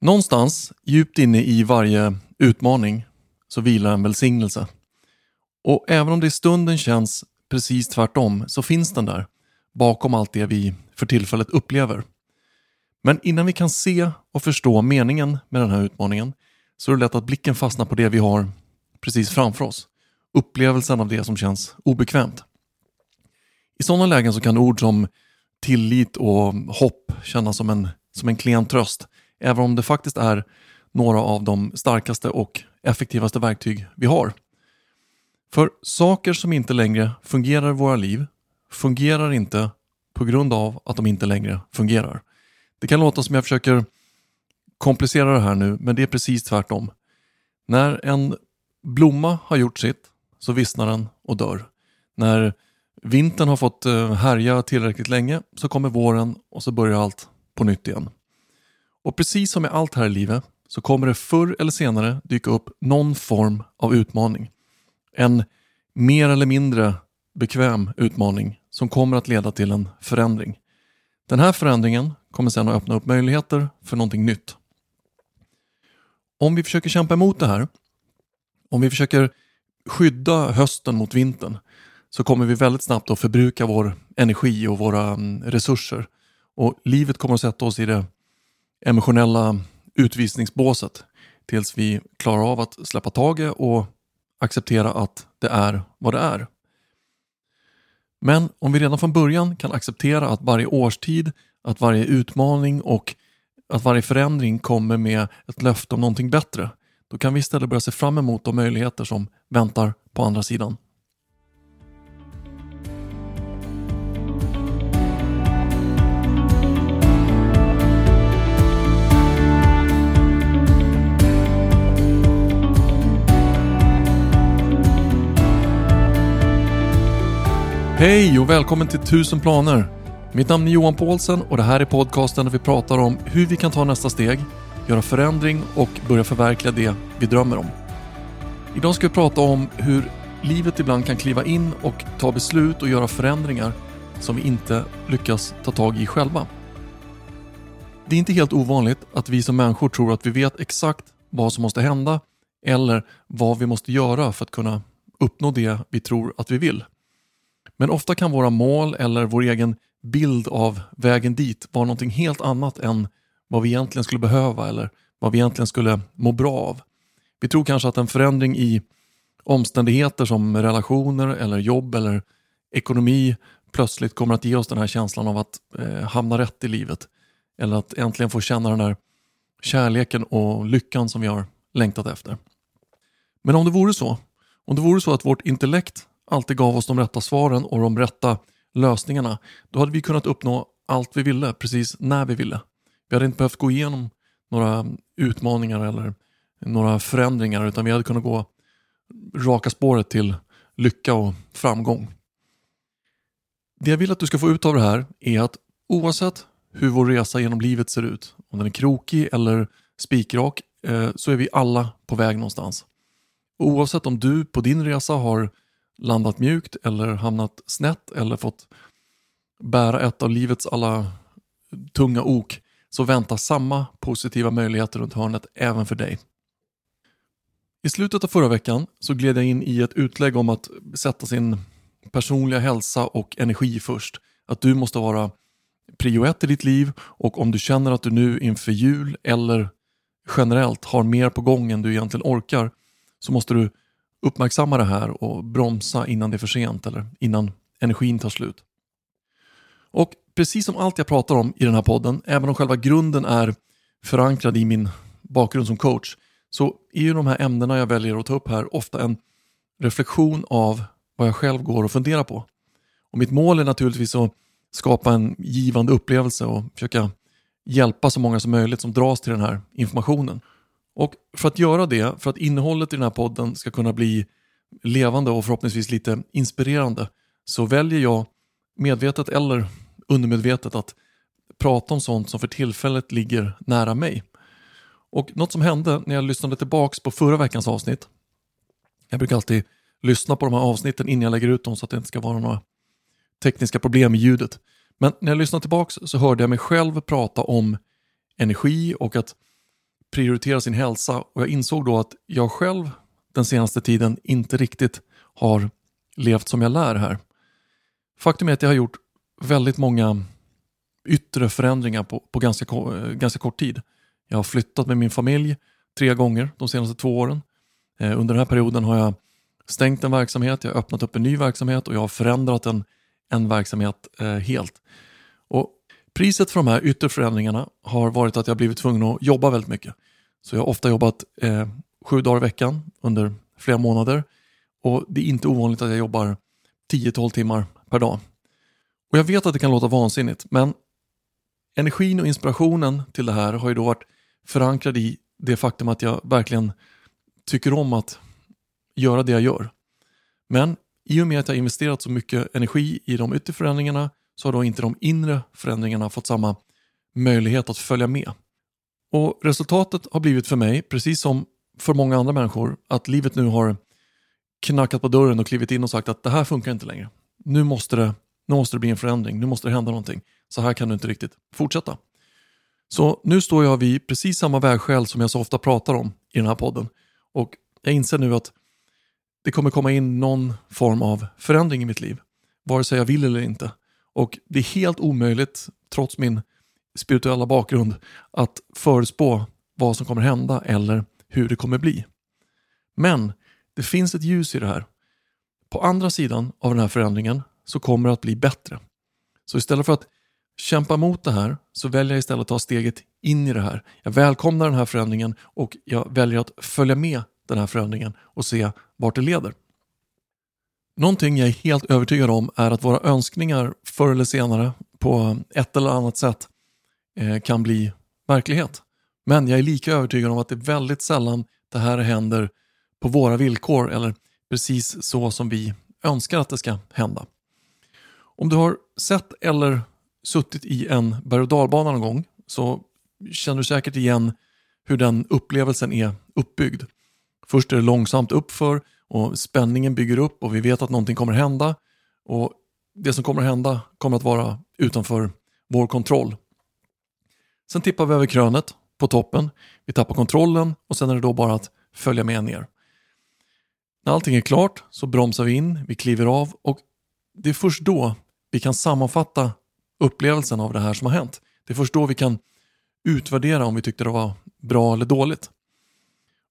Någonstans djupt inne i varje utmaning så vilar en välsignelse. Och även om det i stunden känns precis tvärtom så finns den där bakom allt det vi för tillfället upplever. Men innan vi kan se och förstå meningen med den här utmaningen så är det lätt att blicken fastnar på det vi har precis framför oss. Upplevelsen av det som känns obekvämt. I sådana lägen så kan ord som tillit och hopp kännas som en, som en klen tröst även om det faktiskt är några av de starkaste och effektivaste verktyg vi har. För saker som inte längre fungerar i våra liv fungerar inte på grund av att de inte längre fungerar. Det kan låta som jag försöker komplicera det här nu, men det är precis tvärtom. När en blomma har gjort sitt så vissnar den och dör. När vintern har fått eh, härja tillräckligt länge så kommer våren och så börjar allt på nytt igen. Och precis som med allt här i livet så kommer det förr eller senare dyka upp någon form av utmaning. En mer eller mindre bekväm utmaning som kommer att leda till en förändring. Den här förändringen kommer sedan att öppna upp möjligheter för någonting nytt. Om vi försöker kämpa emot det här, om vi försöker skydda hösten mot vintern, så kommer vi väldigt snabbt att förbruka vår energi och våra mm, resurser. Och livet kommer att sätta oss i det emotionella utvisningsbåset tills vi klarar av att släppa taget och acceptera att det är vad det är. Men om vi redan från början kan acceptera att varje årstid, att varje utmaning och att varje förändring kommer med ett löfte om någonting bättre, då kan vi istället börja se fram emot de möjligheter som väntar på andra sidan. Hej och välkommen till 1000 planer. Mitt namn är Johan Paulsen och det här är podcasten där vi pratar om hur vi kan ta nästa steg, göra förändring och börja förverkliga det vi drömmer om. Idag ska vi prata om hur livet ibland kan kliva in och ta beslut och göra förändringar som vi inte lyckas ta tag i själva. Det är inte helt ovanligt att vi som människor tror att vi vet exakt vad som måste hända eller vad vi måste göra för att kunna uppnå det vi tror att vi vill. Men ofta kan våra mål eller vår egen bild av vägen dit vara någonting helt annat än vad vi egentligen skulle behöva eller vad vi egentligen skulle må bra av. Vi tror kanske att en förändring i omständigheter som relationer eller jobb eller ekonomi plötsligt kommer att ge oss den här känslan av att eh, hamna rätt i livet. Eller att äntligen få känna den där kärleken och lyckan som vi har längtat efter. Men om det vore så, om det vore så att vårt intellekt alltid gav oss de rätta svaren och de rätta lösningarna, då hade vi kunnat uppnå allt vi ville precis när vi ville. Vi hade inte behövt gå igenom några utmaningar eller några förändringar utan vi hade kunnat gå raka spåret till lycka och framgång. Det jag vill att du ska få ut av det här är att oavsett hur vår resa genom livet ser ut, om den är krokig eller spikrak, eh, så är vi alla på väg någonstans. oavsett om du på din resa har landat mjukt eller hamnat snett eller fått bära ett av livets alla tunga ok så väntar samma positiva möjligheter runt hörnet även för dig. I slutet av förra veckan så gled jag in i ett utlägg om att sätta sin personliga hälsa och energi först. Att du måste vara prio ett i ditt liv och om du känner att du nu inför jul eller generellt har mer på gång än du egentligen orkar så måste du uppmärksamma det här och bromsa innan det är för sent eller innan energin tar slut. Och precis som allt jag pratar om i den här podden, även om själva grunden är förankrad i min bakgrund som coach, så är ju de här ämnena jag väljer att ta upp här ofta en reflektion av vad jag själv går och funderar på. Och mitt mål är naturligtvis att skapa en givande upplevelse och försöka hjälpa så många som möjligt som dras till den här informationen. Och för att göra det, för att innehållet i den här podden ska kunna bli levande och förhoppningsvis lite inspirerande så väljer jag medvetet eller undermedvetet att prata om sånt som för tillfället ligger nära mig. Och något som hände när jag lyssnade tillbaks på förra veckans avsnitt. Jag brukar alltid lyssna på de här avsnitten innan jag lägger ut dem så att det inte ska vara några tekniska problem i ljudet. Men när jag lyssnade tillbaks så hörde jag mig själv prata om energi och att prioritera sin hälsa och jag insåg då att jag själv den senaste tiden inte riktigt har levt som jag lär här. Faktum är att jag har gjort väldigt många yttre förändringar på, på ganska, ganska kort tid. Jag har flyttat med min familj tre gånger de senaste två åren. Eh, under den här perioden har jag stängt en verksamhet, jag har öppnat upp en ny verksamhet och jag har förändrat en, en verksamhet eh, helt. Och Priset för de här yttre förändringarna har varit att jag blivit tvungen att jobba väldigt mycket. Så jag har ofta jobbat eh, sju dagar i veckan under flera månader och det är inte ovanligt att jag jobbar 10-12 timmar per dag. Och Jag vet att det kan låta vansinnigt men energin och inspirationen till det här har ju då varit förankrad i det faktum att jag verkligen tycker om att göra det jag gör. Men i och med att jag investerat så mycket energi i de yttre förändringarna så har då inte de inre förändringarna fått samma möjlighet att följa med. Och Resultatet har blivit för mig, precis som för många andra människor, att livet nu har knackat på dörren och klivit in och sagt att det här funkar inte längre. Nu måste det, nu måste det bli en förändring, nu måste det hända någonting. Så här kan du inte riktigt fortsätta. Så nu står jag vid precis samma vägskäl som jag så ofta pratar om i den här podden. Och jag inser nu att det kommer komma in någon form av förändring i mitt liv. Vare sig jag vill eller inte. Och det är helt omöjligt, trots min spirituella bakgrund, att förutspå vad som kommer hända eller hur det kommer bli. Men det finns ett ljus i det här. På andra sidan av den här förändringen så kommer det att bli bättre. Så istället för att kämpa mot det här så väljer jag istället att ta steget in i det här. Jag välkomnar den här förändringen och jag väljer att följa med den här förändringen och se vart det leder. Någonting jag är helt övertygad om är att våra önskningar förr eller senare på ett eller annat sätt eh, kan bli verklighet. Men jag är lika övertygad om att det är väldigt sällan det här händer på våra villkor eller precis så som vi önskar att det ska hända. Om du har sett eller suttit i en berg och dalbana någon gång så känner du säkert igen hur den upplevelsen är uppbyggd. Först är det långsamt uppför och spänningen bygger upp och vi vet att någonting kommer hända. Och det som kommer hända kommer att vara utanför vår kontroll. Sen tippar vi över krönet på toppen, vi tappar kontrollen och sen är det då bara att följa med ner. När allting är klart så bromsar vi in, vi kliver av och det är först då vi kan sammanfatta upplevelsen av det här som har hänt. Det är först då vi kan utvärdera om vi tyckte det var bra eller dåligt.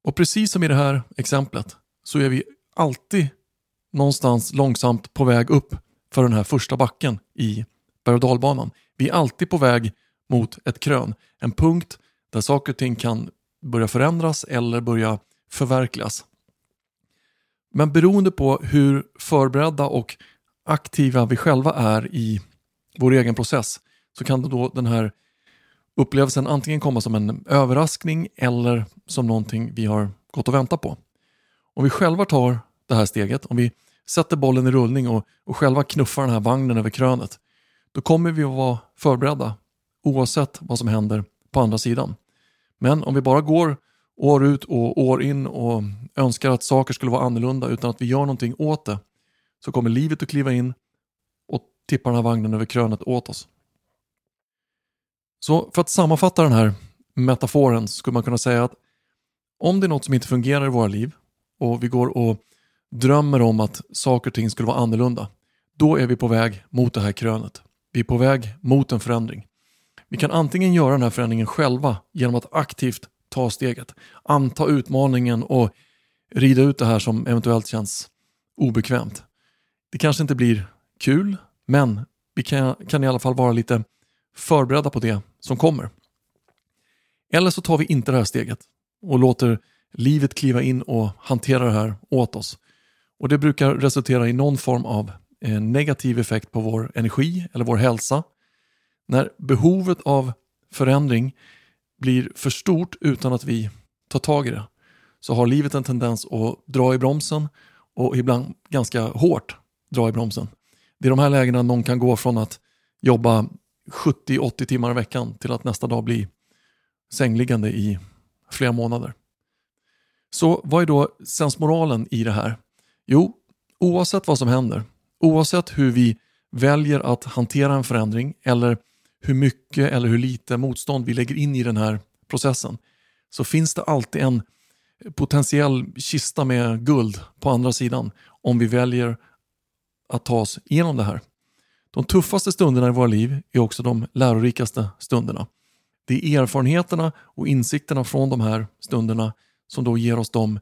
Och precis som i det här exemplet så är vi alltid någonstans långsamt på väg upp för den här första backen i berg och dalbanan. Vi är alltid på väg mot ett krön, en punkt där saker och ting kan börja förändras eller börja förverkligas. Men beroende på hur förberedda och aktiva vi själva är i vår egen process så kan då den här upplevelsen antingen komma som en överraskning eller som någonting vi har gått och väntat på. Om vi själva tar det här steget, om vi sätter bollen i rullning och, och själva knuffar den här vagnen över krönet, då kommer vi att vara förberedda oavsett vad som händer på andra sidan. Men om vi bara går år ut och år in och önskar att saker skulle vara annorlunda utan att vi gör någonting åt det, så kommer livet att kliva in och tippa den här vagnen över krönet åt oss. Så för att sammanfatta den här metaforen så skulle man kunna säga att om det är något som inte fungerar i våra liv och vi går och drömmer om att saker och ting skulle vara annorlunda, då är vi på väg mot det här krönet. Vi är på väg mot en förändring. Vi kan antingen göra den här förändringen själva genom att aktivt ta steget, anta utmaningen och rida ut det här som eventuellt känns obekvämt. Det kanske inte blir kul, men vi kan, kan i alla fall vara lite förberedda på det som kommer. Eller så tar vi inte det här steget och låter livet kliva in och hantera det här åt oss. Och Det brukar resultera i någon form av eh, negativ effekt på vår energi eller vår hälsa. När behovet av förändring blir för stort utan att vi tar tag i det så har livet en tendens att dra i bromsen och ibland ganska hårt dra i bromsen. Det är de här lägena någon kan gå från att jobba 70-80 timmar i veckan till att nästa dag bli sängliggande i flera månader. Så vad är då sensmoralen i det här? Jo, oavsett vad som händer, oavsett hur vi väljer att hantera en förändring eller hur mycket eller hur lite motstånd vi lägger in i den här processen så finns det alltid en potentiell kista med guld på andra sidan om vi väljer att ta oss igenom det här. De tuffaste stunderna i våra liv är också de lärorikaste stunderna. Det är erfarenheterna och insikterna från de här stunderna som då ger oss de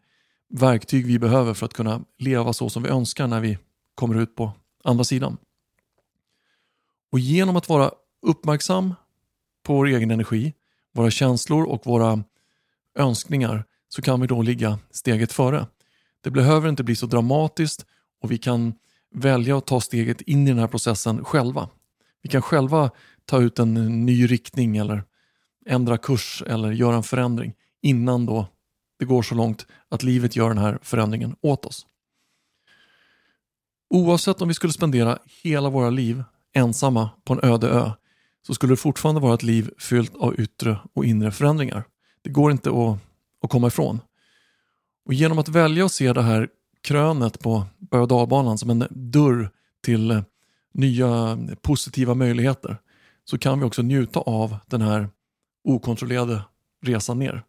verktyg vi behöver för att kunna leva så som vi önskar när vi kommer ut på andra sidan. Och genom att vara uppmärksam på vår egen energi, våra känslor och våra önskningar så kan vi då ligga steget före. Det behöver inte bli så dramatiskt och vi kan välja att ta steget in i den här processen själva. Vi kan själva ta ut en ny riktning eller ändra kurs eller göra en förändring innan då det går så långt att livet gör den här förändringen åt oss. Oavsett om vi skulle spendera hela våra liv ensamma på en öde ö så skulle det fortfarande vara ett liv fyllt av yttre och inre förändringar. Det går inte att, att komma ifrån. Och genom att välja att se det här krönet på berg och som en dörr till eh, nya positiva möjligheter så kan vi också njuta av den här okontrollerade resan ner.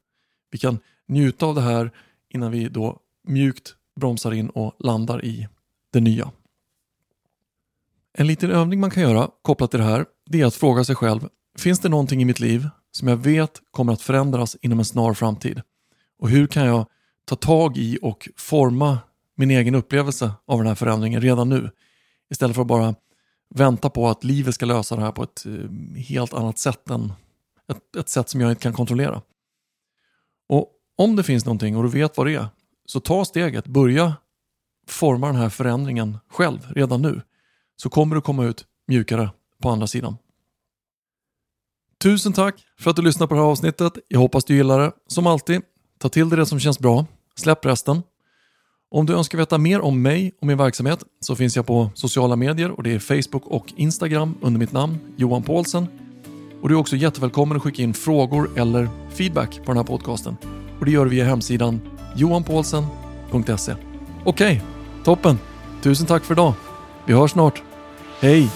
Vi kan njuta av det här innan vi då mjukt bromsar in och landar i det nya. En liten övning man kan göra kopplat till det här det är att fråga sig själv Finns det någonting i mitt liv som jag vet kommer att förändras inom en snar framtid? Och hur kan jag ta tag i och forma min egen upplevelse av den här förändringen redan nu? Istället för att bara vänta på att livet ska lösa det här på ett eh, helt annat sätt än ett, ett sätt som jag inte kan kontrollera. Om det finns någonting och du vet vad det är, så ta steget, börja forma den här förändringen själv redan nu. Så kommer du komma ut mjukare på andra sidan. Tusen tack för att du lyssnade på det här avsnittet. Jag hoppas du gillar det. Som alltid, ta till dig det som känns bra. Släpp resten. Om du önskar veta mer om mig och min verksamhet så finns jag på sociala medier och det är Facebook och Instagram under mitt namn Johan Paulsen. Och du är också jättevälkommen att skicka in frågor eller feedback på den här podcasten. Och det gör du via hemsidan johanpaulsen.se. Okej, okay, toppen. Tusen tack för idag. Vi hörs snart. Hej!